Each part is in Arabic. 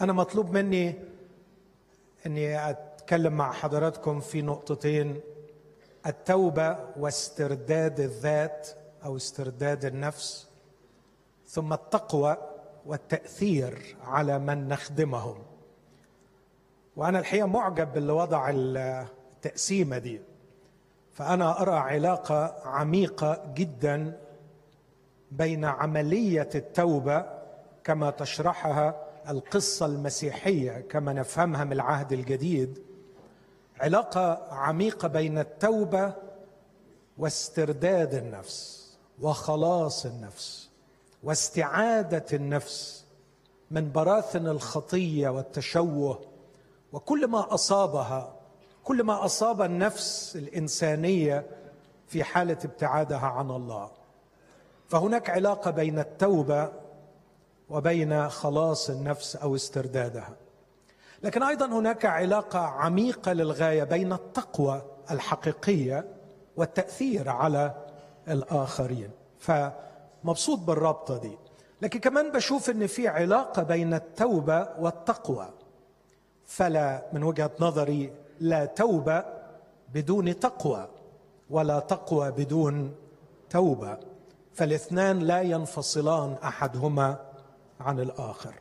أنا مطلوب مني أني أتكلم مع حضراتكم في نقطتين التوبة واسترداد الذات أو استرداد النفس ثم التقوى والتأثير على من نخدمهم. وأنا الحقيقة معجب باللي وضع التقسيمة دي. فأنا أرى علاقة عميقة جدا بين عملية التوبة كما تشرحها القصة المسيحية كما نفهمها من العهد الجديد علاقة عميقة بين التوبة واسترداد النفس وخلاص النفس واستعادة النفس من براثن الخطية والتشوه وكل ما أصابها كل ما أصاب النفس الإنسانية في حالة ابتعادها عن الله. فهناك علاقة بين التوبة وبين خلاص النفس أو استردادها. لكن أيضا هناك علاقة عميقة للغاية بين التقوى الحقيقية والتأثير على الآخرين. فمبسوط بالرابطه دي. لكن كمان بشوف إن في علاقة بين التوبة والتقوى. فلا من وجهة نظري لا توبة بدون تقوى ولا تقوى بدون توبة. فالاثنان لا ينفصلان أحدهما عن الآخر.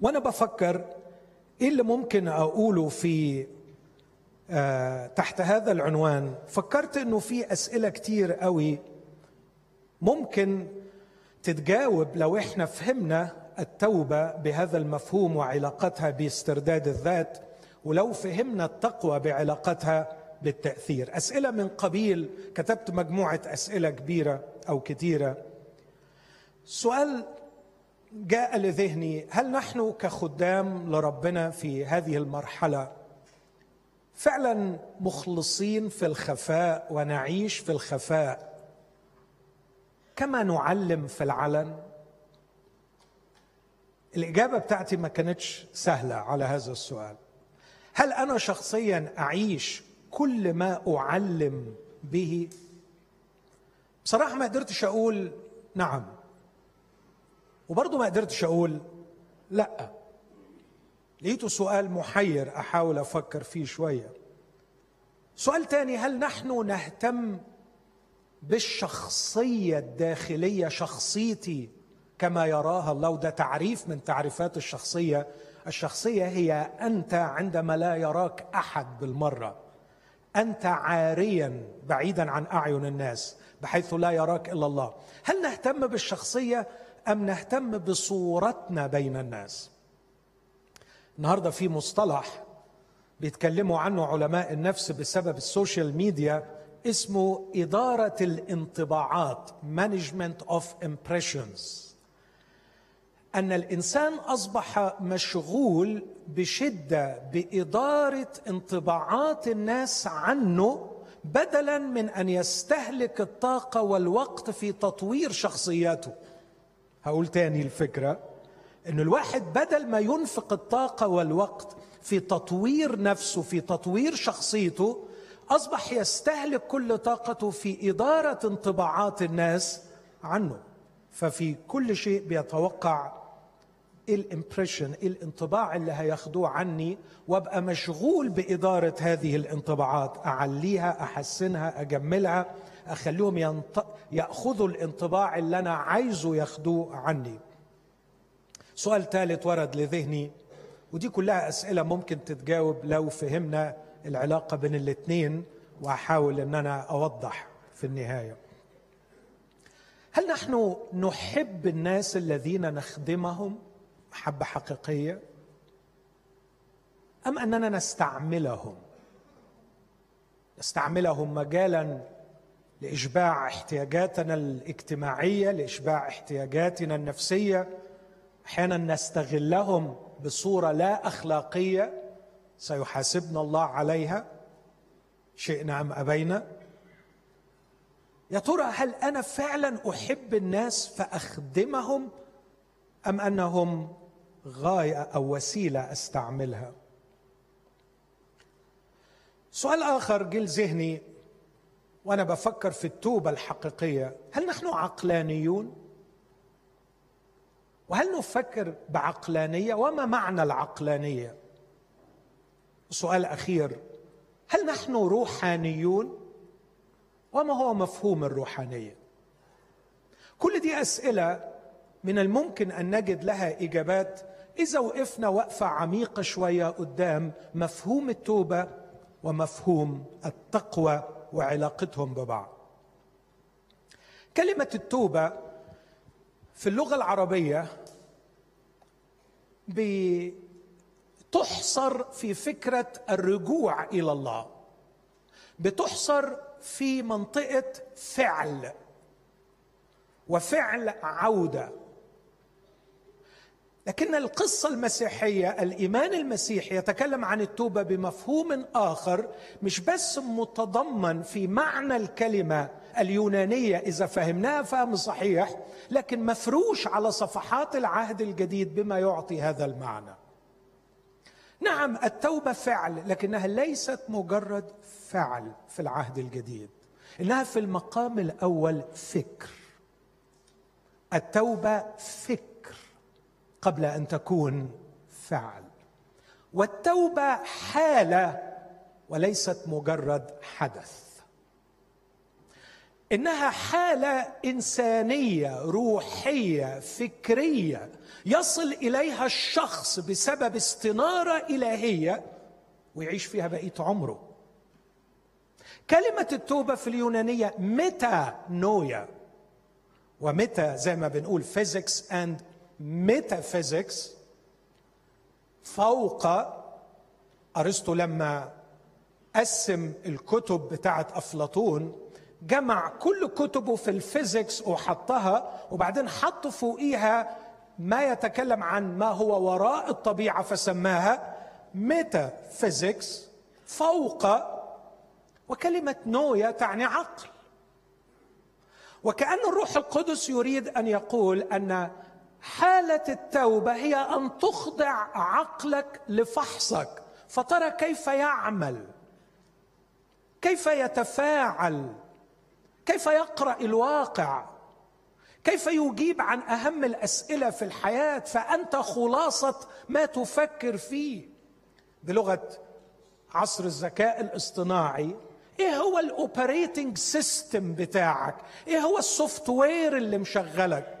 وأنا بفكر إيه اللي ممكن أقوله في آه تحت هذا العنوان. فكرت إنه في أسئلة كتير قوي ممكن تتجاوب لو إحنا فهمنا التوبة بهذا المفهوم وعلاقتها باسترداد الذات ولو فهمنا التقوى بعلاقتها بالتأثير. أسئلة من قبيل كتبت مجموعة أسئلة كبيرة أو كثيره سؤال جاء لذهني هل نحن كخدام لربنا في هذه المرحلة فعلا مخلصين في الخفاء ونعيش في الخفاء كما نعلم في العلن؟ الإجابة بتاعتي ما كانتش سهلة على هذا السؤال. هل أنا شخصيا أعيش كل ما أعلم به؟ بصراحة ما قدرتش أقول نعم. وبرضه ما قدرتش أقول لأ. لقيته سؤال محير أحاول أفكر فيه شوية. سؤال تاني هل نحن نهتم بالشخصية الداخلية شخصيتي كما يراها الله؟ وده تعريف من تعريفات الشخصية. الشخصية هي أنت عندما لا يراك أحد بالمرة. أنت عاريا بعيدا عن أعين الناس بحيث لا يراك إلا الله. هل نهتم بالشخصية أم نهتم بصورتنا بين الناس؟ النهارده في مصطلح بيتكلموا عنه علماء النفس بسبب السوشيال ميديا اسمه إدارة الانطباعات management of impressions. أن الإنسان أصبح مشغول بشدة بإدارة انطباعات الناس عنه بدلا من أن يستهلك الطاقة والوقت في تطوير شخصياته. هقول تاني الفكرة ان الواحد بدل ما ينفق الطاقة والوقت في تطوير نفسه في تطوير شخصيته أصبح يستهلك كل طاقته في إدارة انطباعات الناس عنه. ففي كل شيء بيتوقع الامبريشن الانطباع اللي هياخدوه عني وأبقى مشغول بإدارة هذه الانطباعات أعليها أحسنها أجملها. أخليهم ينط... يأخذوا الانطباع اللي أنا عايزه ياخدوه عني. سؤال ثالث ورد لذهني. ودي كلها أسئلة ممكن تتجاوب لو فهمنا العلاقة بين الاثنين وأحاول إن أنا أوضح في النهاية. هل نحن نحب الناس الذين نخدمهم محبه حقيقية؟ أم أننا نستعملهم؟ نستعملهم مجالا لإشباع احتياجاتنا الاجتماعية لإشباع احتياجاتنا النفسية. أحيانا نستغلهم بصورة لا أخلاقية سيحاسبنا الله عليها. شئنا ام أبينا. يا ترى هل أنا فعلا أحب الناس فأخدمهم أم أنهم غاية أو وسيلة أستعملها؟ سؤال آخر جه لذهني. وأنا بفكر في التوبة الحقيقية هل نحن عقلانيون؟ وهل نفكر بعقلانية؟ وما معنى العقلانية؟ سؤال أخير هل نحن روحانيون؟ وما هو مفهوم الروحانية؟ كل دي أسئلة من الممكن أن نجد لها إجابات إذا وقفنا وقفة عميقة شوية قدام مفهوم التوبة ومفهوم التقوى. وعلاقتهم ببعض. كلمة التوبة في اللغة العربية بتحصر في فكرة الرجوع إلى الله. بتحصر في منطقة فعل وفعل عودة. لكن القصة المسيحية الإيمان المسيحي يتكلم عن التوبة بمفهوم آخر مش بس متضمن في معنى الكلمة اليونانية إذا فهمناها فهم صحيح لكن مفروش على صفحات العهد الجديد بما يعطي هذا المعنى. نعم التوبة فعل لكنها ليست مجرد فعل في العهد الجديد إنها في المقام الأول فكر. التوبة فكر. قبل أن تكون فعل والتوبة حاله وليست مجرد حدث. إنها حالة إنسانية روحية فكرية يصل إليها الشخص بسبب استنارة إلهية ويعيش فيها بقية عمره. كلمة التوبة في اليونانية متى نويا. و meta زي ما بنقول physics and metaphysics فوق أرسطو لما قسم الكتب بتاعت أفلاطون جمع كل كتبه في ال physics وحطها وبعدين حط فوقيها ما يتكلم عن ما هو وراء الطبيعة فسماها metaphysics فوق وكلمة نويا تعني عقل. وكأن الروح القدس يريد أن يقول أن حالة التوبة هي أن تخضع عقلك لفحصك. فترى كيف يعمل كيف يتفاعل كيف يقرأ الواقع كيف يجيب عن أهم الأسئلة في الحياة. فأنت خلاصة ما تفكر فيه. بلغة عصر الذكاء الاصطناعي إيه هو ال operating system بتاعك؟ إيه هو ال software اللي مشغلك؟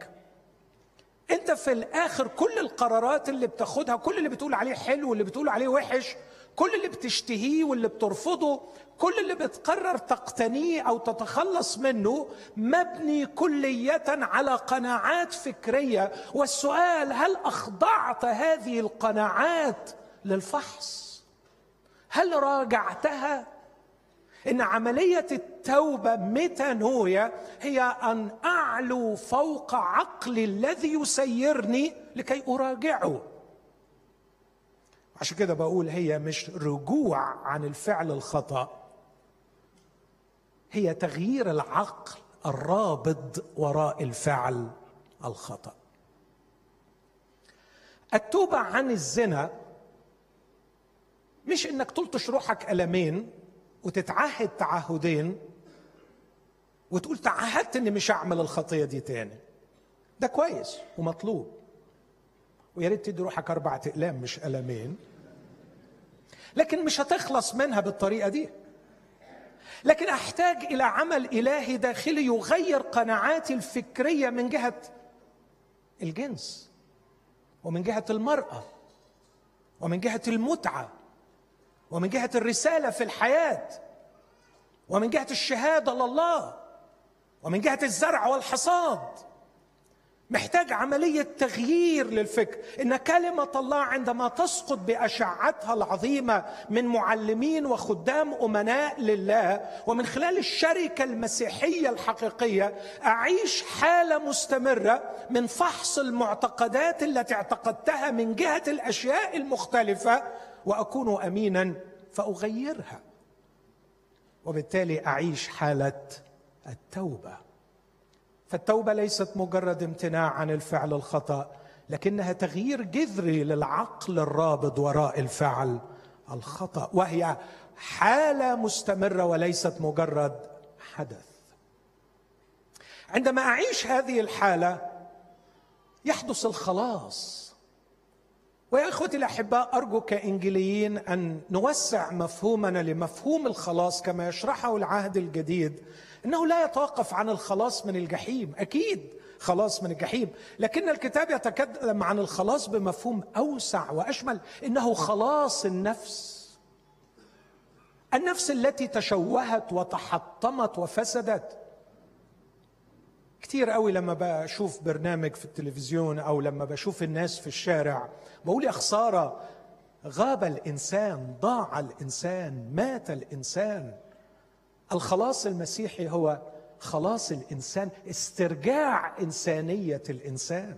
انت في الآخر كل القرارات اللي بتاخدها كل اللي بتقول عليه حلو واللي بتقول عليه وحش كل اللي بتشتهيه واللي بترفضه كل اللي بتقرر تقتنيه أو تتخلص منه مبني كلية على قناعات فكرية. والسؤال هل أخضعت هذه القناعات للفحص؟ هل راجعتها إن عملية التوبة ميتانويا هي أن أعلو فوق عقلي الذي يسيرني لكي أراجعه. عشان كده بقول هي مش رجوع عن الفعل الخطأ هي تغيير العقل الرابض وراء الفعل الخطأ. التوبة عن الزنا مش إنك تلطش روحك ألمين وتتعهد تعهدين وتقول تعهدت إني مش هعمل الخطية دي تاني. ده كويس ومطلوب. ويا ريت تدي روحك أربع أقلام مش قلمين. لكن مش هتخلص منها بالطريقة دي. لكن أحتاج إلى عمل إلهي داخلي يغير قناعاتي الفكرية من جهة الجنس ومن جهة المرأة ومن جهة المتعة ومن جهة الرسالة في الحياة ومن جهة الشهادة لله ومن جهة الزرع والحصاد. محتاج عملية تغيير للفكر. إن كلمة الله عندما تسقط بأشعتها العظيمة من معلمين وخدام أمناء لله ومن خلال الشركة المسيحية الحقيقية أعيش حالة مستمرة من فحص المعتقدات التي اعتقدتها من جهة الأشياء المختلفة وأكون أمينا فأغيرها. وبالتالي أعيش حالة التوبة. فالتوبة ليست مجرد امتناع عن الفعل الخطأ لكنها تغيير جذري للعقل الرابط وراء الفعل الخطأ وهي حالة مستمرة وليست مجرد حدث. عندما أعيش هذه الحالة يحدث الخلاص. ويا إخوتي الاحباء أرجو كانجيليين أن نوسع مفهومنا لمفهوم الخلاص كما يشرحه العهد الجديد. إنه لا يتوقف عن الخلاص من الجحيم أكيد خلاص من الجحيم. لكن الكتاب يتكلم عن الخلاص بمفهوم أوسع وأشمل إنه خلاص النفس. النفس التي تشوهت وتحطمت وفسدت. كتير قوي لما بشوف برنامج في التلفزيون أو لما بشوف الناس في الشارع بقول يا خساره غاب الإنسان ضاع الإنسان مات الإنسان. الخلاص المسيحي هو خلاص الإنسان استرجاع إنسانية الإنسان.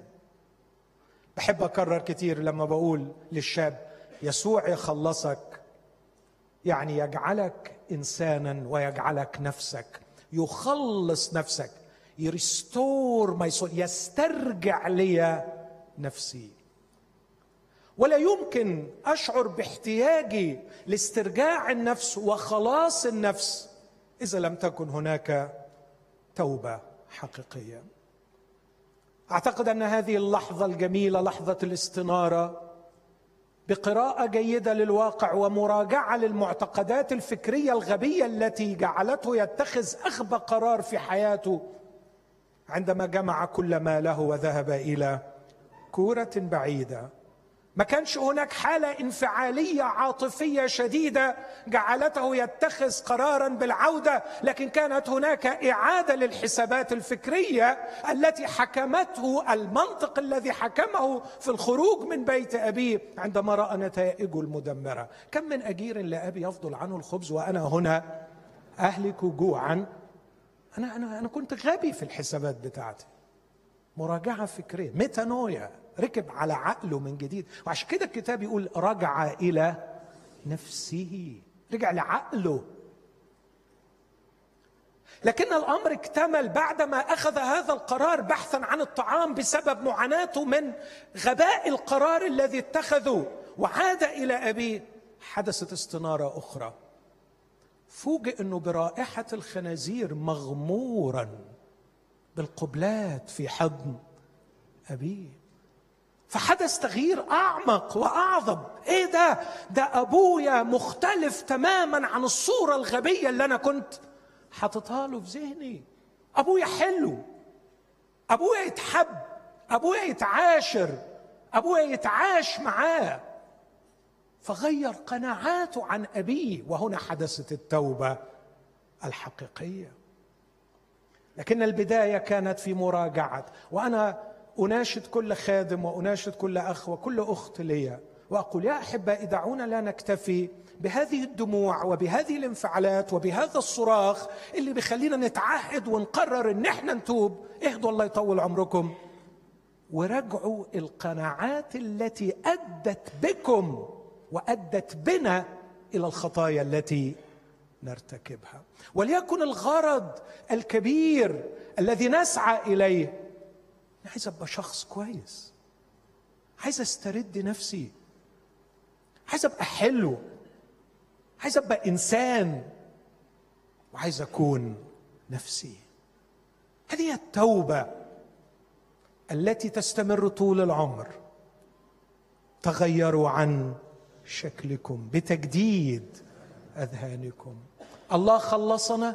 بحب أكرر كتير لما بقول للشاب يسوع يخلصك يعني يجعلك إنسانا ويجعلك نفسك يخلص نفسك. يريستور ماي سول يسترجع لي نفسي. ولا يمكن أشعر باحتياجي لاسترجاع النفس وخلاص النفس إذا لم تكن هناك توبة حقيقية. أعتقد أن هذه اللحظة الجميلة لحظة الاستنارة بقراءة جيدة للواقع ومراجعة للمعتقدات الفكرية الغبية التي جعلته يتخذ أغبى قرار في حياته عندما جمع كل ماله وذهب إلى كورة بعيدة. ما كانش هناك حالة انفعالية عاطفية شديدة جعلته يتخذ قرارا بالعودة لكن كانت هناك إعادة للحسابات الفكرية التي حكمته المنطق الذي حكمه في الخروج من بيت ابيه عندما رأى نتائجه المدمرة. كم من أجير لأبي يفضل عنه الخبز وأنا هنا أهلك جوعا. أنا أنا أنا كنت غبي في الحسابات بتاعتي. مراجعة فكرية ميتانويا ركب على عقله من جديد. وعشان كده الكتاب يقول رجع إلى نفسه رجع لعقله. لكن الأمر اكتمل بعدما أخذ هذا القرار بحثا عن الطعام بسبب معاناته من غباء القرار الذي اتخذه. وعاد إلى أبيه. حدثت استنارة أخرى. فوجئ إنه برائحة الخنازير مغمورا بالقبلات في حضن أبيه. فحدث تغيير أعمق وأعظم. إيه ده؟ ده أبويا مختلف تماما عن الصورة الغبية اللي أنا كنت حاططها له في ذهني. أبويا حلو. أبويا يتحب. أبويا يتعاشر. أبويا يتعاش معاه. فغير قناعاته عن أبيه. وهنا حدثت التوبة الحقيقية. لكن البداية كانت في مراجعة. وأنا أناشد كل خادم وأناشد كل أخ وكل أخت لي وأقول يا احبائي دعونا لا نكتفي بهذه الدموع وبهذه الانفعالات وبهذا الصراخ اللي بيخلينا نتعهد ونقرر إن إحنا نتوب. اهدوا الله يطول عمركم. وراجعوا القناعات التي أدت بكم. وأدت بنا إلى الخطايا التي نرتكبها. وليكن الغرض الكبير الذي نسعى إليه عايز أبقى شخص كويس عايز أسترد نفسي عايز أبقى حلو عايز أبقى إنسان وعايز أكون نفسي. هذه التوبة التي تستمر طول العمر تغيروا عن شكلكم بتجديد أذهانكم. الله خلصنا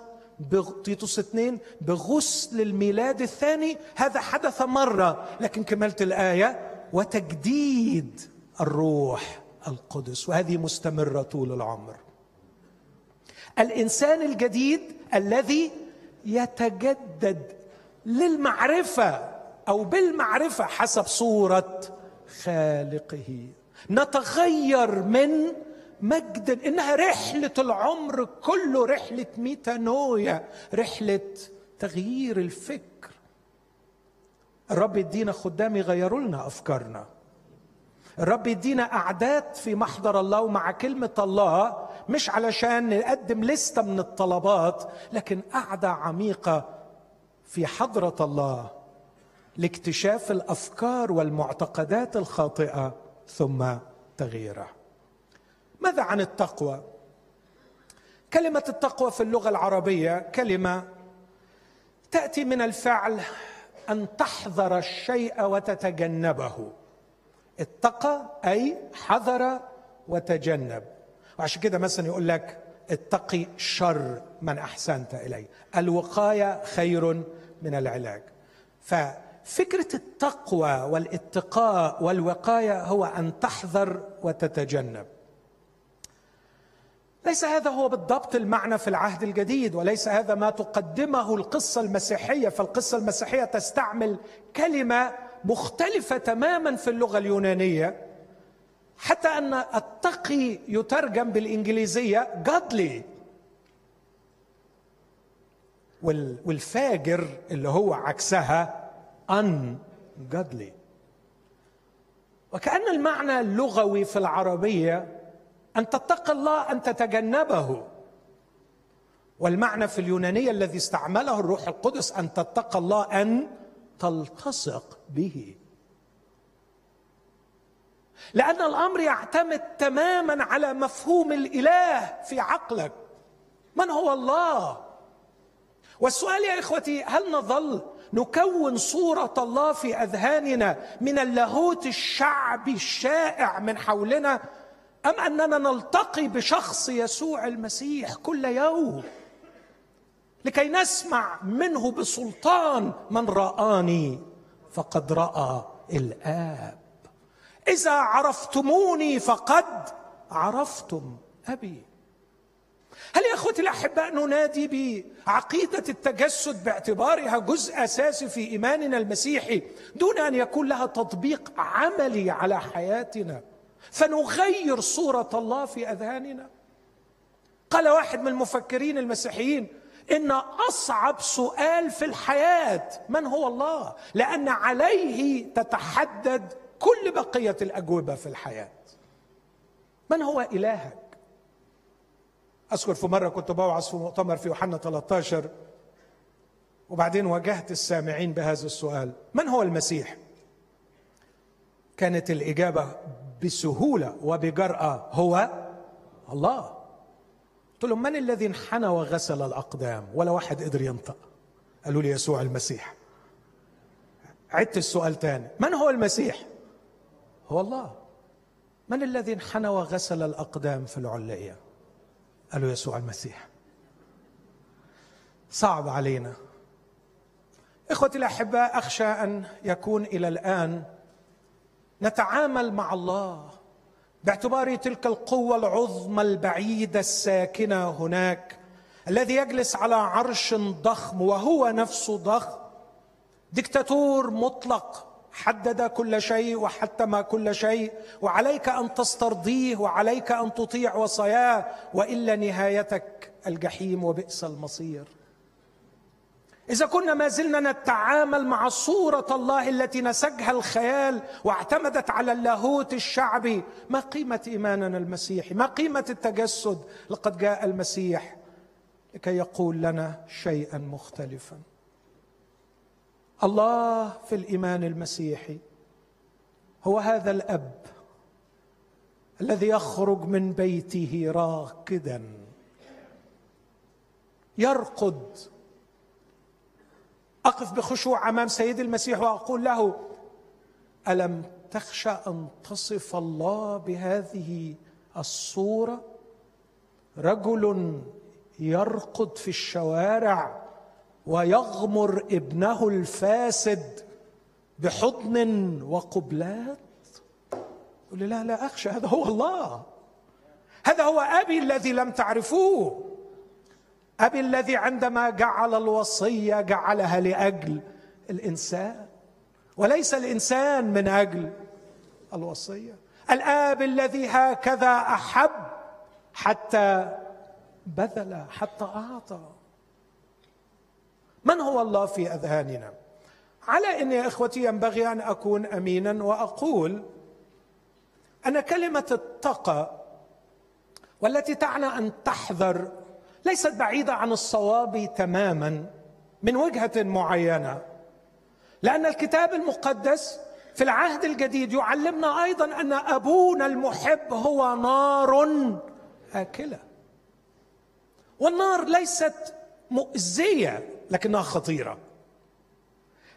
تيتوس اثنين بغسل الميلاد الثاني. هذا حدث مرة لكن كملت الآية. وتجديد الروح القدس وهذه مستمرة طول العمر. الإنسان الجديد الذي يتجدد للمعرفة أو بالمعرفة حسب صورة خالقه. نتغير من مجدا إنها رحلة العمر كله رحلة ميتانويا رحلة تغيير الفكر. الرب يدينا خدام يغيروا لنا أفكارنا. الرب يدينا قعدات في محضر الله ومع كلمة الله مش علشان نقدم لستة من الطلبات لكن قعدة عميقة في حضرة الله لاكتشاف الأفكار والمعتقدات الخاطئة. ثم تغييرها ماذا عن التقوى؟ كلمة التقوى في اللغة العربية كلمة تأتي من الفعل أن تحذر الشيء وتتجنبه. اتقى أي حذر وتجنب. وعشان كده مثلا يقول لك اتقي شر من أحسنت اليه الوقاية خير من العلاج. ففكره التقوى والاتقاء والوقاية هو أن تحذر وتتجنب. ليس هذا هو بالضبط المعنى في العهد الجديد وليس هذا ما تقدمه القصة المسيحية فالقصة المسيحية تستعمل كلمة مختلفة تماما في اللغة اليونانية حتى أن التقي يترجم بالإنجليزية godly. والفاجر اللي هو عكسها ungodly. وكأن المعنى اللغوي في العربية أن تتقي الله أن تتجنبه. والمعنى في اليونانية الذي استعمله الروح القدس أن تتقى الله أن تلتصق به. لأن الأمر يعتمد تماما على مفهوم الإله في عقلك. من هو الله؟ والسؤال يا إخوتي هل نظل نكون صورة الله في أذهاننا من اللاهوت الشعبي الشائع من حولنا أم أننا نلتقي بشخص يسوع المسيح كل يوم؟ لكي نسمع منه بسلطان من رآني فقد رأى الآب. إذا عرفتموني فقد عرفتم أبي. هل يا أخوتي الاحباء ننادي بعقيدة التجسد باعتبارها جزء أساسي في إيماننا المسيحي دون أن يكون لها تطبيق عملي على حياتنا؟ فنغير صورة الله في أذهاننا. قال واحد من المفكرين المسيحيين إن أصعب سؤال في الحياة من هو الله؟ لأن عليه تتحدد كل بقية الأجوبة في الحياة. من هو إلهك؟ أذكر في مرة كنت بوعظ في مؤتمر في يوحنا 13 وبعدين واجهت السامعين بهذا السؤال من هو المسيح؟ كانت الإجابة بسهولة وبجرأة هو الله. قلت لهم من الذي انحنى وغسل الأقدام ولا واحد قدر ينطق؟ قالوا لي يسوع المسيح. عدت السؤال تاني من هو المسيح؟ هو الله. من الذي انحنى وغسل الأقدام في العليه قالوا يسوع المسيح. صعب علينا. إخوتي الأحباء أخشى أن يكون إلى الآن نتعامل مع الله باعتبار تلك القوة العظمى البعيدة الساكنة هناك الذي يجلس على عرش ضخم وهو نفسه ضخم دكتاتور مطلق. حدد كل شيء وحتم كل شيء وعليك أن تسترضيه وعليك أن تطيع وصاياه وإلا نهايتك الجحيم وبئس المصير. إذا كنا ما زلنا نتعامل مع صورة الله التي نسجها الخيال واعتمدت على اللاهوت الشعبي. ما قيمة إيماننا المسيحي؟ ما قيمة التجسد؟ لقد جاء المسيح لكي يقول لنا شيئا مختلفا. الله في الإيمان المسيحي. هو هذا الأب الذي يخرج من بيته راكدا. يرقد. أقف بخشوع أمام سيد المسيح وأقول له ألم تخشى أن تصف الله بهذه الصورة؟ رجل يرقد في الشوارع. ويغمر ابنه الفاسد بحضن وقبلات. يقول لي لا لا أخشى هذا هو الله. هذا هو أبي الذي لم تعرفوه. أبي الذي عندما جعل الوصية جعلها لأجل الإنسان وليس الإنسان من أجل الوصية. الآب الذي هكذا أحب حتى بذل حتى أعطى. من هو الله في أذهاننا؟ على إن يا إخوتي ينبغي أن أكون أمينا وأقول أن كلمة التقى والتي تعنى أن تحذر ليست بعيدة عن الصواب تماما من وجهة معينة لأن الكتاب المقدس في العهد الجديد يعلمنا أيضا أن أبونا المحب هو نار آكلة. والنار ليست مؤذية. لكنها خطيرة.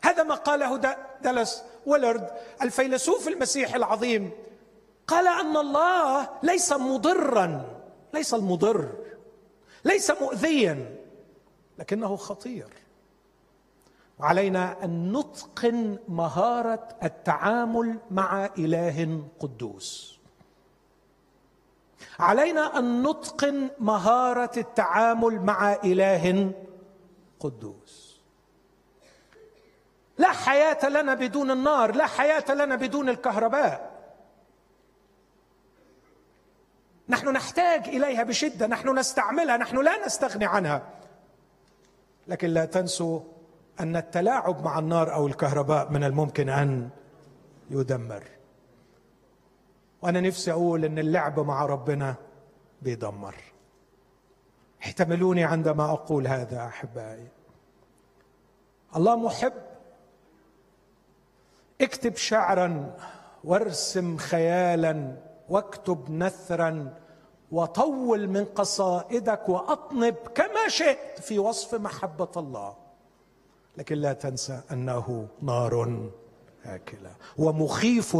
هذا ما قاله دلس ويلرد الفيلسوف المسيحي العظيم. قال أن الله ليس مضرا ليس المضر ليس مؤذيا لكنه خطير. وعلينا أن نتقن مهارة التعامل مع إله قدوس. علينا أن نتقن مهارة التعامل مع إله قدوس لا حياة لنا بدون النار لا حياة لنا بدون الكهرباء. نحن نحتاج إليها بشدة نحن نستعملها نحن لا نستغني عنها. لكن لا تنسوا أن التلاعب مع النار أو الكهرباء من الممكن أن يدمر. وأنا نفسي أقول إن اللعب مع ربنا بيدمر. احتملوني عندما أقول هذا أحبائي. الله محب. اكتب شعرا وارسم خيالا واكتب نثرا وطول من قصائدك وأطنب كما شئت في وصف محبة الله. لكن لا تنسى أنه نار هاكلة ومخيف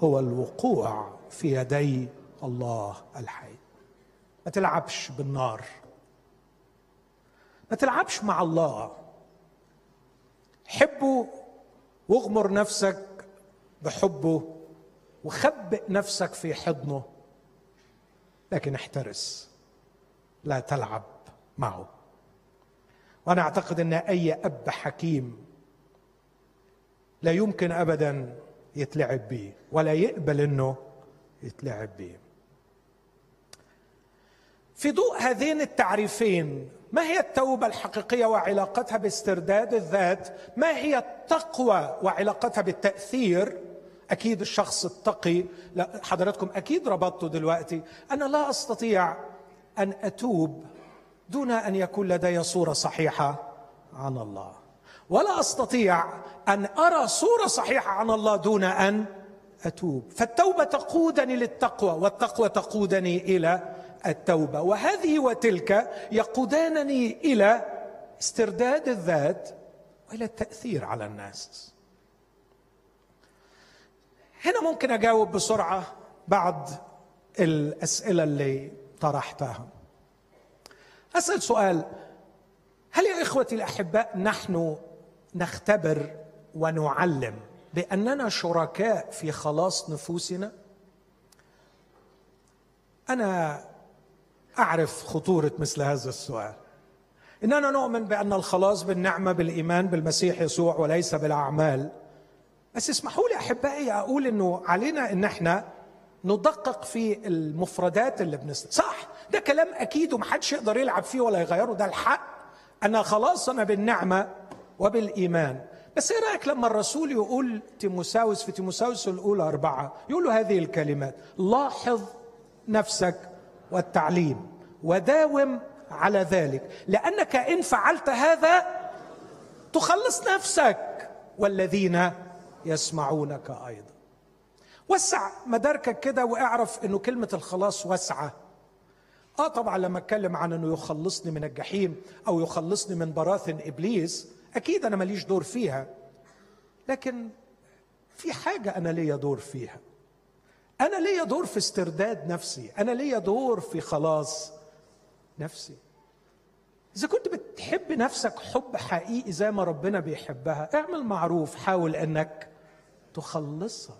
هو الوقوع في يدي الله الحي. ما تلعبش بالنار. ما تلعبش مع الله. حبه واغمر نفسك بحبه وخبئ نفسك في حضنه لكن احترس. لا تلعب معه. وأنا أعتقد أن أي أب حكيم لا يمكن ابدا يتلعب به ولا يقبل أنه يتلعب به في ضوء هذين التعريفين ما هي التوبة الحقيقية وعلاقتها باسترداد الذات؟ ما هي التقوى وعلاقتها بالتأثير؟ أكيد الشخص التقي لا حضراتكم أكيد ربطتوا دلوقتي أنا لا أستطيع أن أتوب دون أن يكون لدي صورة صحيحة عن الله ولا أستطيع أن أرى صورة صحيحة عن الله دون أن أتوب فالتوبة تقودني للتقوى والتقوى تقودني إلى التوبة. وهذه وتلك يقودانني إلى استرداد الذات وإلى التأثير على الناس. هنا ممكن أجاوب بسرعة بعض الأسئلة اللي طرحتها. أسأل سؤال. هل يا إخوتي الأحباء نحن نختبر ونعلم بأننا شركاء في خلاص نفوسنا؟ أنا أعرف خطورة مثل هذا السؤال. إننا نؤمن بأن الخلاص بالنعمة بالإيمان بالمسيح يسوع وليس بالأعمال. بس اسمحوا لي أحبائي أقول إنه علينا إن إحنا ندقق في المفردات اللي بنست. صح ده كلام أكيد ومحدش يقدر يلعب فيه ولا يغيره ده الحق انا خلاصنا بالنعمة وبالإيمان. بس إيه رأيك لما الرسول يقول تيموساوس في تيموساوس الأولى أربعة يقول له هذه الكلمات لاحظ نفسك والتعليم وداوم على ذلك. لأنك إن فعلت هذا تخلص نفسك. والذين يسمعونك أيضا. وسع مداركك كده واعرف إنه كلمة الخلاص واسعه آه طبعا لما أتكلم عن إنه يخلصني من الجحيم أو يخلصني من براثن إبليس أكيد أنا ماليش دور فيها. لكن في حاجة أنا ليا دور فيها. أنا ليا دور في استرداد نفسي. أنا ليا دور في خلاص نفسي. إذا كنت بتحب نفسك حب حقيقي زي ما ربنا بيحبها اعمل معروف حاول إنك تخلصها.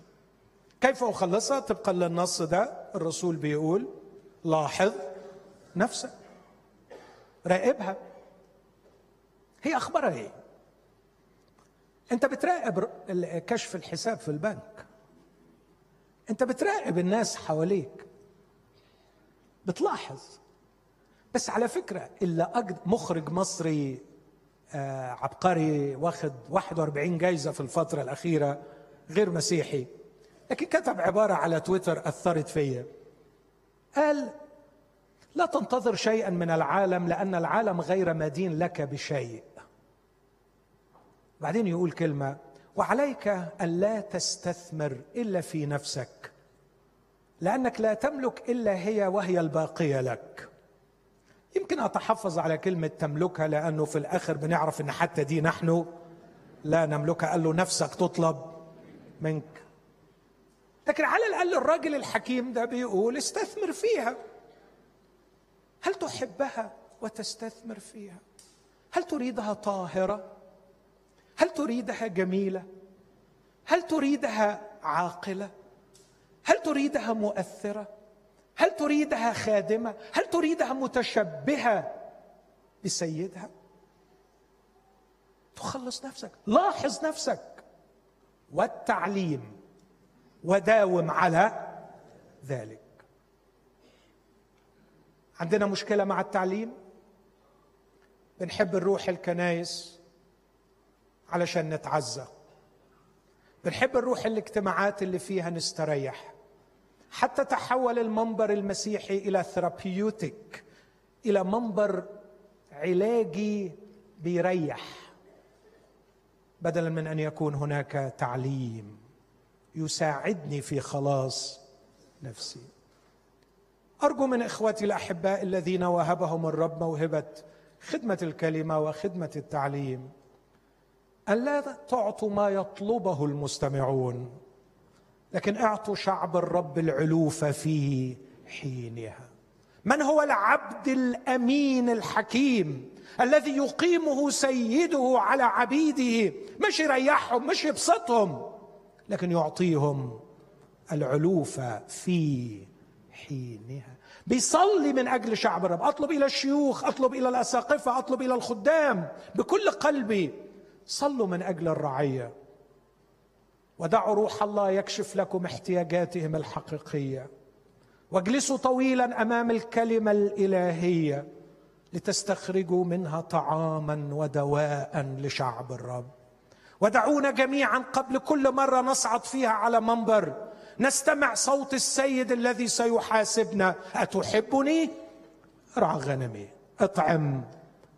كيف أخلصها؟ طبقا للنص ده الرسول بيقول لاحظ نفسك. راقبها. هي أخبارها إيه؟ أنت بتراقب كشف الحساب في البنك. انت بتراقب الناس حواليك بتلاحظ. بس على إلا أجد مخرج مصري آه عبقري واخد 41 جايزة في الفترة الأخيرة غير مسيحي لكن كتب عبارة على تويتر أثرت فيا. قال لا تنتظر شيئا من العالم لأن العالم غير مدين لك بشيء. بعدين يقول كلمة وعليك أن لا تستثمر إلا في نفسك لأنك لا تملك إلا هي وهي الباقية لك. يمكن أتحفظ على كلمة تملكها لأنه في الآخر بنعرف أن حتى دي نحن لا نملكها قال له نفسك تطلب منك. لكن على الأقل الراجل الحكيم ده بيقول استثمر فيها. هل تحبها وتستثمر فيها؟ هل تريدها طاهرة؟ هل تريدها جميلة؟ هل تريدها عاقلة؟ هل تريدها مؤثرة؟ هل تريدها خادمة؟ هل تريدها متشبهة بسيدها؟ تخلص نفسك لاحظ نفسك. والتعليم وداوم على ذلك. عندنا مشكلة مع التعليم؟ بنحب نروح الكنايس. علشان نتعزى. بنحب نروح الاجتماعات اللي فيها نستريح. حتى تحول المنبر المسيحي إلى therapeutic إلى منبر علاجي بيريح. بدلا من أن يكون هناك تعليم يساعدني في خلاص نفسي. أرجو من إخوتي الأحباء الذين وهبهم الرب موهبة خدمة الكلمة وخدمة التعليم ان لا تعطوا ما يطلبه المستمعون لكن أعطوا شعب الرب العلوف في حينها. من هو العبد الأمين الحكيم الذي يقيمه سيده على عبيده؟ مش يريحهم مش يبسطهم لكن يعطيهم العلوف في حينها. بيصلي من أجل شعب الرب. أطلب إلى الشيوخ أطلب إلى الأساقفة أطلب إلى الخدام بكل قلبي. صلوا من أجل الرعية. ودعوا روح الله يكشف لكم احتياجاتهم الحقيقية. واجلسوا طويلا أمام الكلمة الإلهية لتستخرجوا منها طعاما ودواء لشعب الرب. ودعونا جميعا قبل كل مرة نصعد فيها على منبر. نستمع صوت السيد الذي سيحاسبنا. أتحبني؟ ارعى غنمي اطعم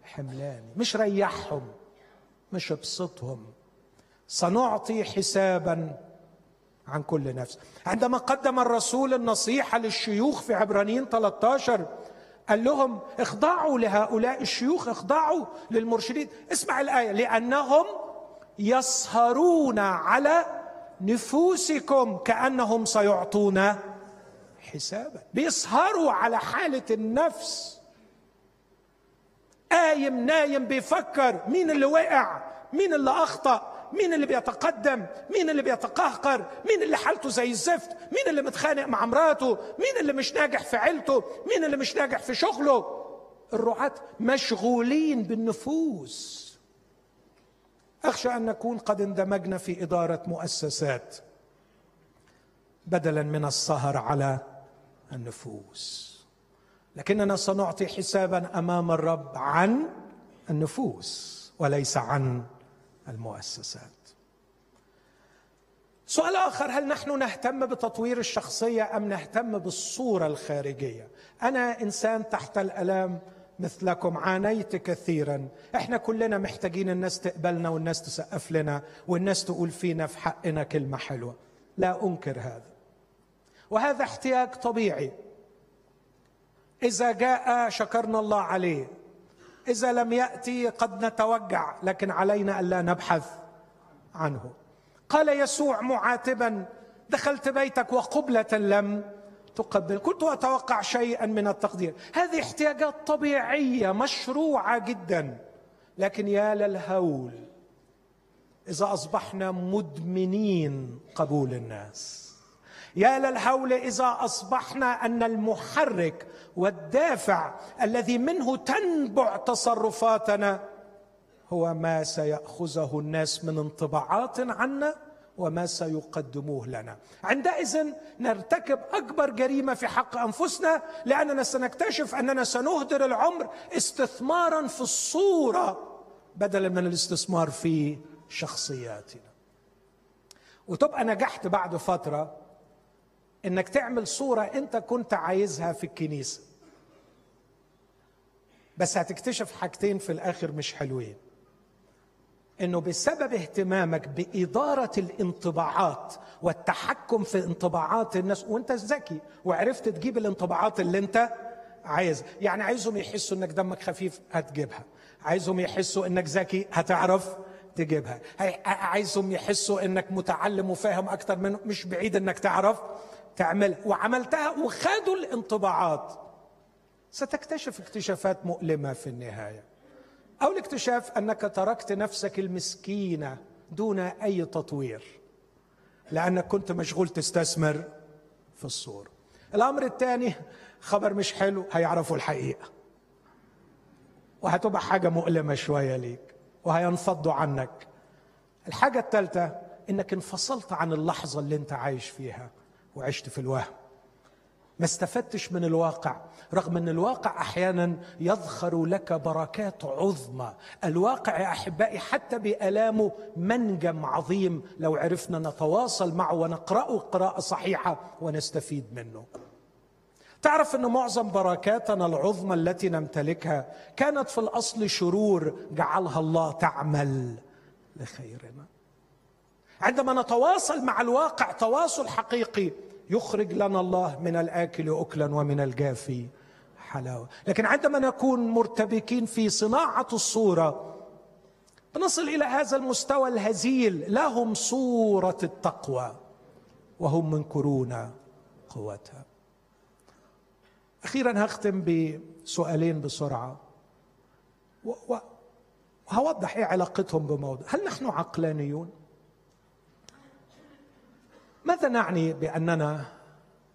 حملاني. مش ريحهم. مش ابسطهم سنعطي حسابا عن كل نفس. عندما قدم الرسول النصيحة للشيوخ في عبرانيين 13 قال لهم اخضعوا لهؤلاء الشيوخ اخضعوا للمرشدين. اسمع الآية لأنهم يسهرون على نفوسكم كأنهم سيعطون حسابا. بيسهروا على حالة النفس. قايم نايم بيفكر مين اللي وقع مين اللي أخطأ مين اللي بيتقدم مين اللي بيتقهقر مين اللي حالته زي الزفت مين اللي متخانق مع مراته مين اللي مش ناجح في عيلته مين اللي مش ناجح في شغله. الرعاة مشغولين بالنفوس. أخشى أن نكون قد اندمجنا في إدارة مؤسسات بدلا من السهر على النفوس. لكننا سنعطي حسابا أمام الرب عن النفوس وليس عن المؤسسات. سؤال آخر هل نحن نهتم بتطوير الشخصية أم نهتم بالصورة الخارجية؟ أنا إنسان تحت الألام مثلكم عانيت كثيرا. إحنا كلنا محتاجين الناس تقبلنا والناس تسقف لنا والناس تقول فينا في حقنا كلمة حلوة. لا أنكر هذا. وهذا احتياج طبيعي. إذا جاء شكرنا الله عليه. إذا لم يأتي قد نتوجع لكن علينا الا نبحث عنه. قال يسوع معاتبا دخلت بيتك وقبلة لم تقبل. كنت أتوقع شيئا من التقدير. هذه احتياجات طبيعية مشروعة جدا. لكن يا للهول إذا أصبحنا مدمنين قبول الناس. يا للهول إذا أصبحنا أن المحرك والدافع الذي منه تنبع تصرفاتنا هو ما سيأخذه الناس من انطباعات عنا وما سيقدموه لنا. عندئذ نرتكب أكبر جريمة في حق أنفسنا لأننا سنكتشف أننا سنهدر العمر استثمارا في الصورة بدلا من الاستثمار في شخصياتنا. وتبقى نجحت بعد فترة إنك تعمل صورة أنت كنت عايزها في الكنيسة. بس هتكتشف حاجتين في الآخر مش حلوين. إنه بسبب اهتمامك بإدارة الانطباعات والتحكم في انطباعات الناس وأنت ذكي وعرفت تجيب الانطباعات اللي أنت عايز يعني عايزهم يحسوا إنك دمك خفيف هتجيبها. عايزهم يحسوا إنك ذكي هتعرف تجيبها. عايزهم يحسوا إنك متعلم وفاهم أكتر منه مش بعيد إنك تعرف تعملها وعملتها وخدوا الانطباعات. ستكتشف اكتشافات مؤلمة في النهاية. أو الاكتشاف أنك تركت نفسك المسكينة دون أي تطوير لأنك كنت مشغول تستثمر في الصورة الأمر الثاني خبر مش حلو هيعرفوا الحقيقة. وهتبقى حاجة مؤلمة شوية ليك وهينفضوا عنك. الحاجة الثالثة إنك انفصلت عن اللحظة اللي أنت عايش فيها. وعشت في الوهم. ما استفدتش من الواقع. رغم أن الواقع أحيانا يظهر لك بركات عظمى. الواقع يا أحبائي حتى بالامه منجم عظيم. لو عرفنا نتواصل معه ونقرأه قراءة صحيحة ونستفيد منه. تعرف أن معظم بركاتنا العظمى التي نمتلكها كانت في الأصل شرور جعلها الله تعمل لخيرنا. عندما نتواصل مع الواقع تواصل حقيقي يخرج لنا الله من الآكل اكلا ومن الجافي حلاوة. لكن عندما نكون مرتبكين في صناعة الصورة نصل إلى هذا المستوى الهزيل. لهم صورة التقوى وهم منكرون قوتها. أخيرا هختم بسؤالين بسرعة. وهوضح إيه علاقتهم بموضوع؟ هل نحن عقلانيون؟ ماذا نعني بأننا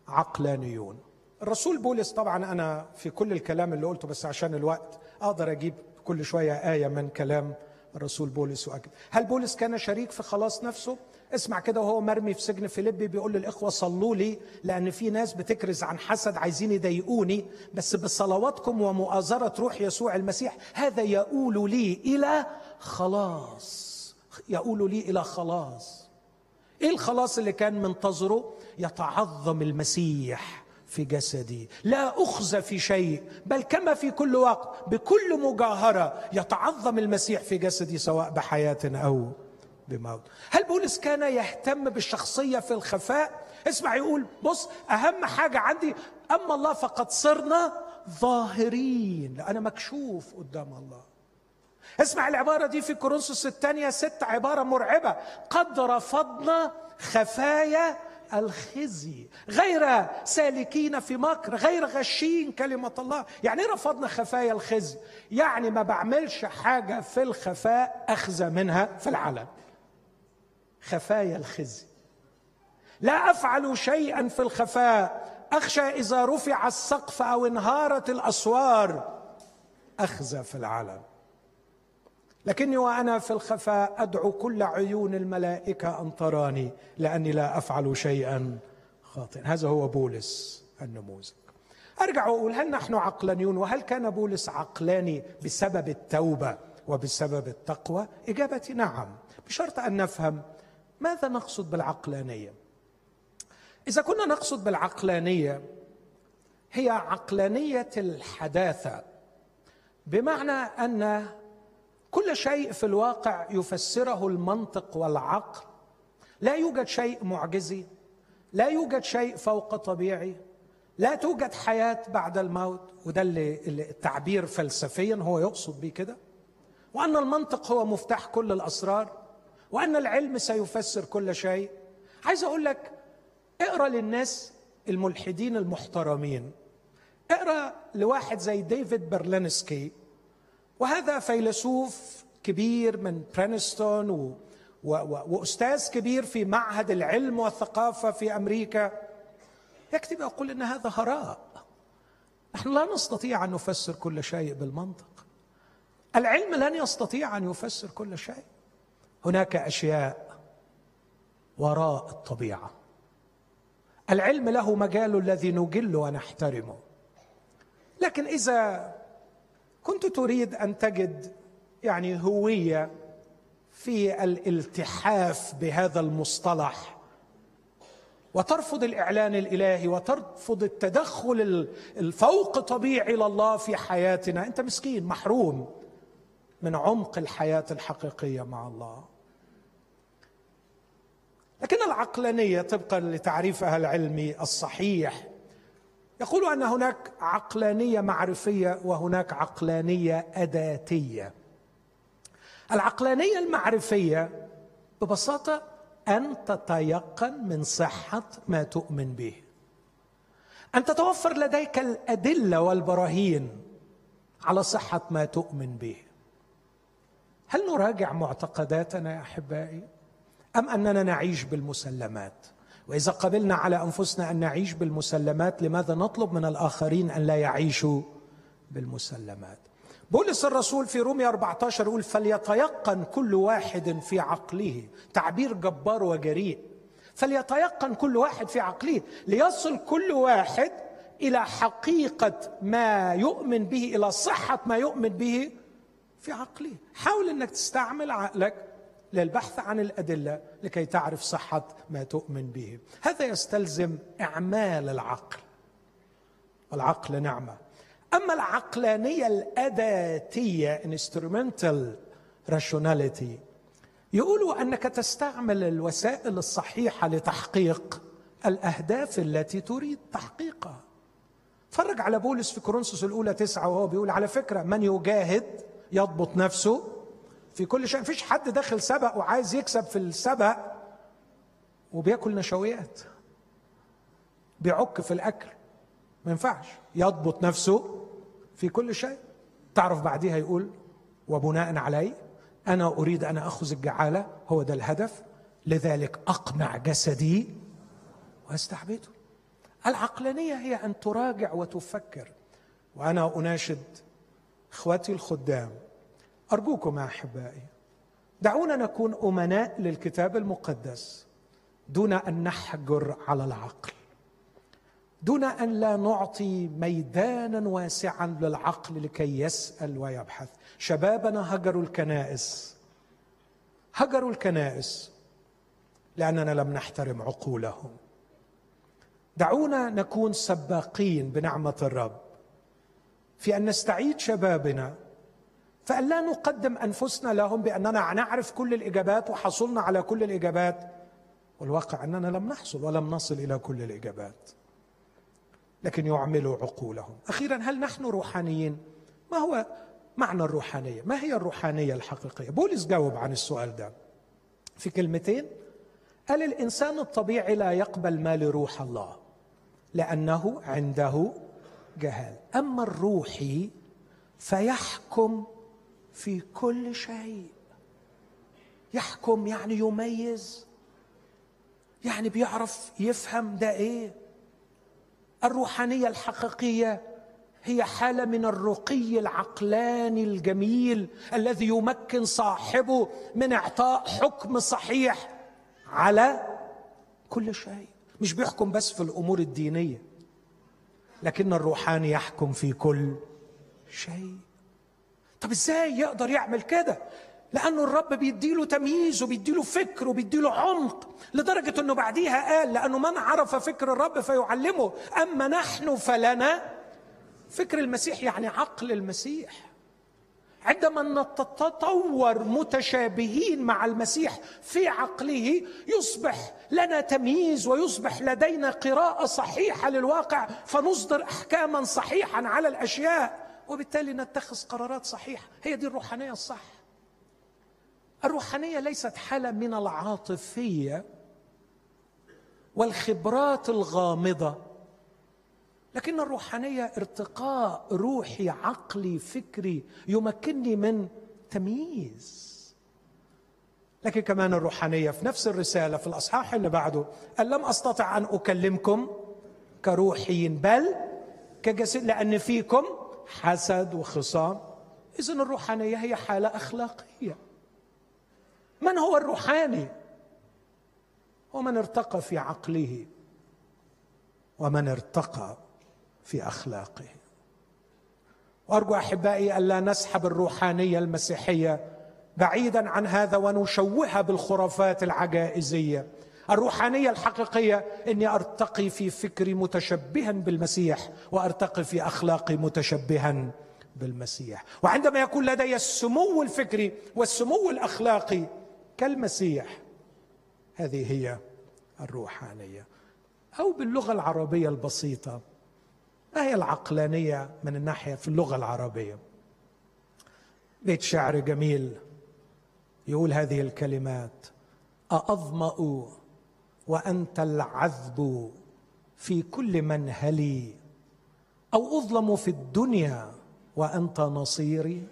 عقلانيون؟ الرسول بولس طبعا أنا في كل الكلام اللي قلته بس عشان الوقت أقدر أجيب كل شوية آية من كلام الرسول بولس وأكد. هل بولس كان شريك في خلاص نفسه؟ اسمع كده وهو مرمي في سجن فيليبي بيقول للإخوة صلوا لي لأن في ناس بتكرز عن حسد عايزين يضايقوني بس بصلواتكم ومؤازرة روح يسوع المسيح هذا يقول لي إلى خلاص يقول لي إلى خلاص. إيه الخلاص اللي كان منتظره؟ يتعظم المسيح في جسدي. لا اخزى في شيء بل كما في كل وقت بكل مجاهرة يتعظم المسيح في جسدي سواء بحياة أو بموت. هل بولس كان يهتم بالشخصية في الخفاء؟ اسمع يقول بص أهم حاجة عندي أما الله فقد صرنا ظاهرين. أنا مكشوف قدام الله. اسمع العبارة دي في كورنثوس الثانية ست عبارة مرعبة. قد رفضنا خفايا الخزي. غير سالكين في مكر غير غشين كلمة الله. يعني رفضنا خفايا الخزي؟ يعني ما بعملش حاجة في الخفاء أخذ منها في العلن خفايا الخزي. لا أفعل شيئا في الخفاء. أخشى إذا رفع السقف أو انهارت الأسوار. أخزى في العلن لكني وأنا في الخفاء أدعو كل عيون الملائكة أن تراني لأني لا أفعل شيئا خاطئا. هذا هو بولس النموذج. أرجع واقول هل نحن عقلانيون؟ وهل كان بولس عقلاني بسبب التوبة وبسبب التقوى؟ إجابتي نعم. بشرط أن نفهم ماذا نقصد بالعقلانية. إذا كنا نقصد بالعقلانية هي عقلانية الحداثة بمعنى أن كل شيء في الواقع يفسره المنطق والعقل. لا يوجد شيء معجزي لا يوجد شيء فوق طبيعي لا توجد حياة بعد الموت. وده اللي التعبير فلسفيا هو يقصد به كده. وأن المنطق هو مفتاح كل الأسرار وأن العلم سيفسر كل شيء. عايز أقول لك اقرأ للناس الملحدين المحترمين. اقرأ لواحد زي ديفيد برلينسكي وهذا فيلسوف كبير من برينستون و... و... و... وأستاذ كبير في معهد العلم والثقافة في أمريكا. يكتب يقول إن هذا هراء. نحن لا نستطيع أن نفسر كل شيء بالمنطق. العلم لن يستطيع أن يفسر كل شيء. هناك أشياء وراء الطبيعة. العلم له مجال الذي نجل ونحترمه. لكن إذا كنت تريد أن تجد يعني هوية في الالتحاف بهذا المصطلح. وترفض الإعلان الإلهي وترفض التدخل الفوق طبيعي لله في حياتنا. أنت مسكين محروم من عمق الحياة الحقيقية مع الله. لكن العقلانية طبقا لتعريفها العلمي الصحيح يقول أن هناك عقلانية معرفية وهناك عقلانية أداتية. العقلانية المعرفية ببساطة أن تتيقن من صحة ما تؤمن به. أن تتوفر لديك الأدلة والبراهين على صحة ما تؤمن به. هل نراجع معتقداتنا يا أحبائي؟ أم أننا نعيش بالمسلمات؟ وإذا قبلنا على أنفسنا أن نعيش بالمسلمات لماذا نطلب من الآخرين أن لا يعيشوا بالمسلمات؟ بولس الرسول في رومية 14 يقول فليتيقن كل واحد في عقله. تعبير جبار وجريء. فليتيقن كل واحد في عقله. ليصل كل واحد إلى حقيقة ما يؤمن به إلى صحة ما يؤمن به في عقله. حاول إنك تستعمل عقلك للبحث عن الأدلة لكي تعرف صحة ما تؤمن به. هذا يستلزم إعمال العقل. والعقل نعمة. أما العقلانية الأداتية instrumental rationality يقولوا أنك تستعمل الوسائل الصحيحة لتحقيق الأهداف التي تريد تحقيقها. فرج على بولس في كورنثوس الأولى تسعة وهو بيقول على فكرة من يجاهد؟ يضبط نفسه. في كل شيء. مفيش حد داخل سبق وعايز يكسب في السبق وبياكل نشويات. بيعك في الأكل. ما ينفعش. يضبط نفسه في كل شيء. تعرف بعديها يقول وبناء عليه أنا أريد أن أخذ الجعالة. هو ده الهدف. لذلك اقمع جسدي وأستعبده. العقلانية هي أن تراجع وتفكر. وأنا أناشد إخواتي الخدام أرجوكم يا أحبائي دعونا نكون أمناء للكتاب المقدس دون أن نحجر على العقل دون أن لا نعطي ميدانا واسعا للعقل لكي يسأل ويبحث. شبابنا هجروا الكنائس هجروا الكنائس لأننا لم نحترم عقولهم. دعونا نكون سباقين بنعمة الرب. في أن نستعيد شبابنا فأن لا نقدم أنفسنا لهم بأننا نعرف كل الإجابات وحصلنا على كل الإجابات والواقع أننا لم نحصل ولم نصل إلى كل الإجابات لكن يعملوا عقولهم أخيرا هل نحن روحانيين؟ ما هو معنى الروحانية؟ ما هي الروحانية الحقيقية؟ بولس جاوب عن السؤال ده في كلمتين قال الإنسان الطبيعي لا يقبل ما لروح الله لأنه عنده جهال أما الروحي فيحكم في كل شيء. يحكم يعني يميز. يعني بيعرف يفهم ده إيه. الروحانية الحقيقية هي حالة من الرقي العقلاني الجميل الذي يمكن صاحبه من إعطاء حكم صحيح على كل شيء. مش بيحكم بس في الأمور الدينية لكن الروحاني يحكم في كل شيء. طب إزاي يقدر يعمل كده؟ لأنه الرب بيديله تمييز وبيديله فكر وبيديله عمق لدرجة إنه بعديها قال لأنه من عرف فكر الرب فيعلمه أما نحن فلنا فكر المسيح يعني عقل المسيح. عندما نتطور متشابهين مع المسيح في عقله يصبح لنا تمييز ويصبح لدينا قراءة صحيحة للواقع فنصدر أحكاما صحيحا على الأشياء. وبالتالي نتخذ قرارات صحيحة. هي دي الروحانية الصح. الروحانية ليست حالة من العاطفية والخبرات الغامضة لكن الروحانية ارتقاء روحي عقلي فكري يمكنني من تمييز. لكن كمان الروحانية في نفس الرسالة في الأصحاح اللي بعده قال لم أستطع أن أكلمكم كروحيين بل كجسد لأن فيكم حسد وخصام. اذا الروحانية هي حالة أخلاقية. من هو الروحاني؟ هو من ارتقى في عقله. ومن ارتقى في أخلاقه. وأرجو أحبائي الا نسحب الروحانية المسيحية بعيدا عن هذا ونشوهها بالخرافات العجائزية. الروحانية الحقيقية إني أرتقي في فكري متشبها بالمسيح وأرتقي في أخلاقي متشبها بالمسيح. وعندما يكون لدي السمو الفكري والسمو الأخلاقي كالمسيح هذه هي الروحانية. أو باللغة العربية البسيطة ما هي العقلانية من الناحية في اللغة العربية؟ بيت شعر جميل يقول هذه الكلمات أأظمأ وأنت العذب في كل منهلي أو أظلم في الدنيا وأنت نصيري.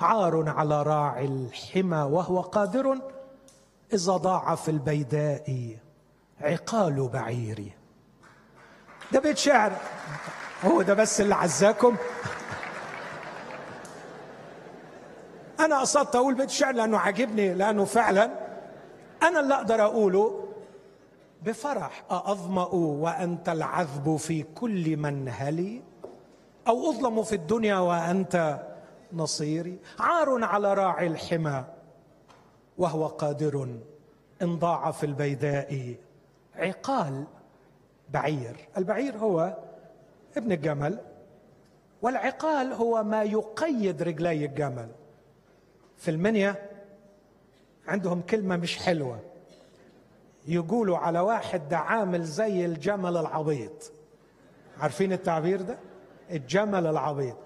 عار على راعي الحمى وهو قادر. إذا ضاع في البيداء عقال بعيري. ده بيت شعر. هو ده بس اللي عزاكم. أنا قصدت أقول بيت شعر لأنه عاجبني لأنه فعلا أنا اللي أقدر أقوله. بفرح أأظمأ وأنت العذب في كل منهلي أو أظلم في الدنيا وأنت نصيري؟ عار على راعي الحمى وهو قادر إن ضاع في البيداء عقال بعير. البعير هو ابن الجمل والعقال هو ما يقيد رجلي الجمل. في المنيا عندهم كلمة مش حلوة. يقولوا على واحد ده عامل زي الجمل العبيط. عارفين التعبير ده؟ الجمل العبيط.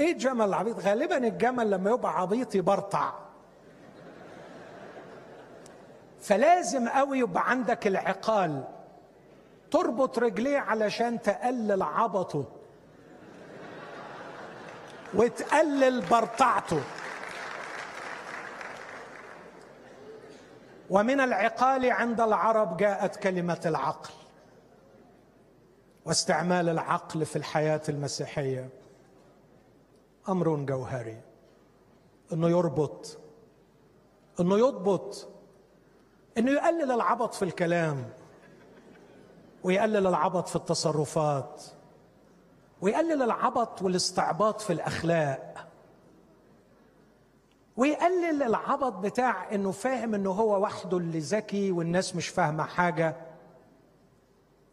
إيه الجمل العبيط؟ غالبا الجمل لما يبقى عبيط يبرطع. فلازم قوي يبقى عندك العقال. تربط رجليه علشان تقلل عبطه. وتقلل برطعته. ومن العقال عند العرب جاءت كلمة العقل. واستعمال العقل في الحياة المسيحية أمر جوهري. إنه يربط إنه يضبط إنه يقلل العبط في الكلام ويقلل العبط في التصرفات ويقلل العبط والاستعباط في الأخلاق. ويقلل العبط بتاع إنه فاهم إنه هو وحده اللي ذكي والناس مش فاهمة حاجة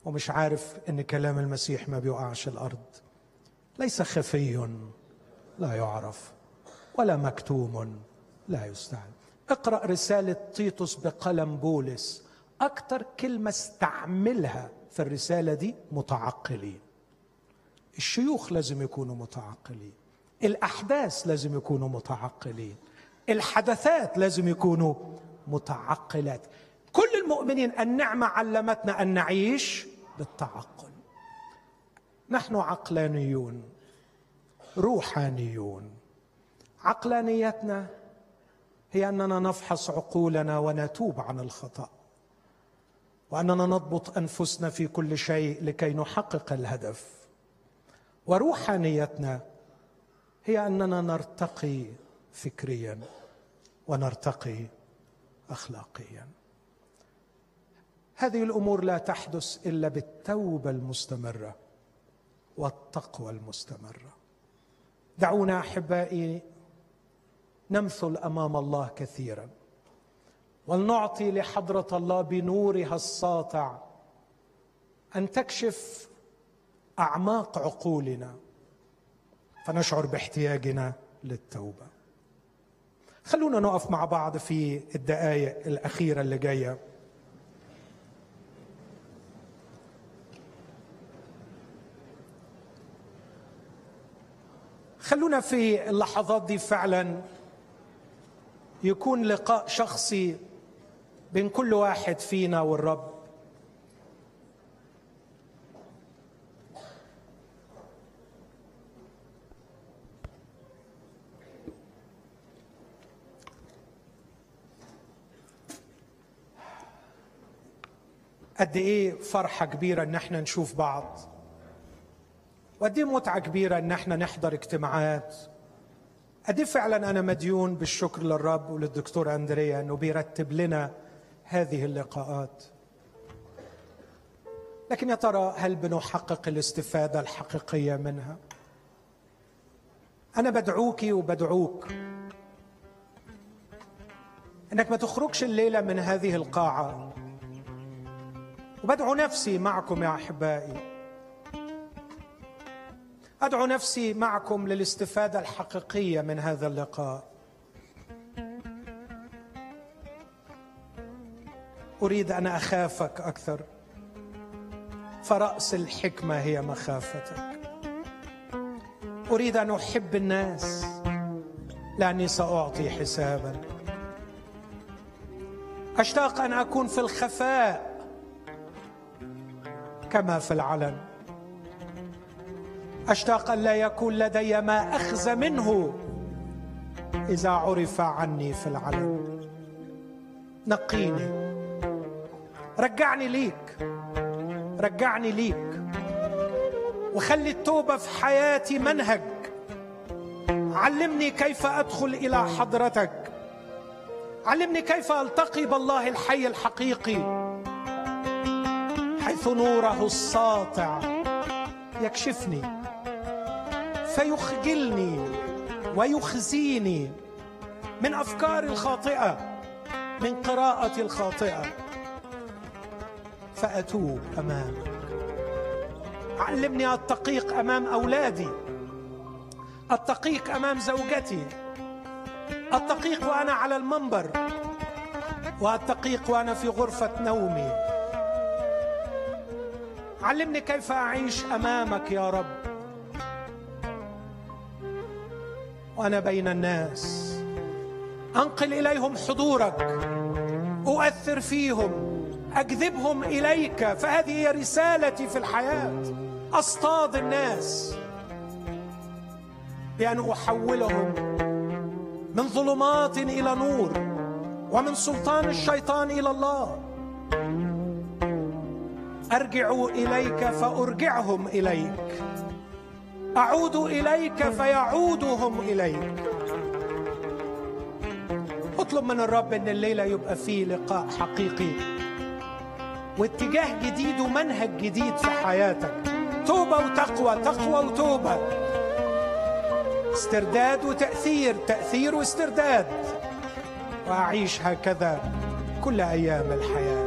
ومش عارف إن كلام المسيح ما بيقعش الأرض. ليس خفي لا يعرف ولا مكتوم لا يستعد. اقرأ رسالة تيتوس بقلم بولس. أكثر كلمة استعملها في الرسالة دي متعقلين. الشيوخ لازم يكونوا متعقلين. الأحداث لازم يكونوا متعقلين. الحدثات لازم يكونوا متعقلات. كل المؤمنين النعمة علمتنا أن نعيش بالتعقل. نحن عقلانيون روحانيون. عقلانيتنا هي أننا نفحص عقولنا ونتوب عن الخطأ وأننا نضبط أنفسنا في كل شيء لكي نحقق الهدف. وروحانيتنا هي أننا نرتقي فكريا ونرتقي اخلاقيا. هذه الأمور لا تحدث إلا بالتوبة المستمرة والتقوى المستمرة. دعونا أحبائي نمثل أمام الله كثيرا ولنعطي لحضرة الله بنورها الساطع أن تكشف أعماق عقولنا فنشعر باحتياجنا للتوبة. خلونا نقف مع بعض في الدقائق الأخيرة اللي جاية. خلونا في اللحظات دي فعلا يكون لقاء شخصي بين كل واحد فينا والرب. قد إيه فرحة كبيرة إن إحنا نشوف بعض. وقد إيه متعة كبيرة إن إحنا نحضر اجتماعات. قد إيه فعلا أنا مديون بالشكر للرب وللدكتور أندريا إنه بيرتب لنا هذه اللقاءات. لكن يا ترى هل بنحقق الاستفادة الحقيقية منها؟ أنا بدعوك وبدعوك. إنك ما تخرجش الليلة من هذه القاعة. وبدعو نفسي معكم يا أحبائي. أدعو نفسي معكم للاستفادة الحقيقية من هذا اللقاء. أريد أن أخافك أكثر. فرأس الحكمة هي مخافتك. أريد أن أحب الناس. لأني سأعطي حسابا. أشتاق أن أكون في الخفاء. كما في العلن. اشتاق ان لا يكون لدي ما اخذ منه إذا عرف عني في العلن. نقيني. رجعني ليك. رجعني ليك. وخلي التوبة في حياتي منهج. علمني كيف أدخل إلى حضرتك. علمني كيف ألتقي بالله الحي الحقيقي. حيث نوره الساطع يكشفني فيخجلني ويخزيني من افكاري الخاطئة من قراءتي الخاطئة فأتوب أمامك. علمني التقيق أمام أولادي التقيق أمام زوجتي التقيق وأنا على المنبر والتقيق وأنا في غرفة نومي. علمني كيف أعيش أمامك يا رب. وأنا بين الناس. أنقل إليهم حضورك. أؤثر فيهم. اجذبهم إليك. فهذه هي رسالتي في الحياة. أصطاد الناس. بأن أحولهم من ظلمات إلى نور. ومن سلطان الشيطان إلى الله. ارجع إليك فأرجعهم إليك. أعود إليك فيعودهم إليك. اطلب من الرب إن الليلة يبقى فيه لقاء حقيقي. واتجاه جديد ومنهج جديد في حياتك. توبة وتقوى تقوى وتوبة. استرداد وتأثير تأثير واسترداد. وأعيش هكذا كل أيام الحياة.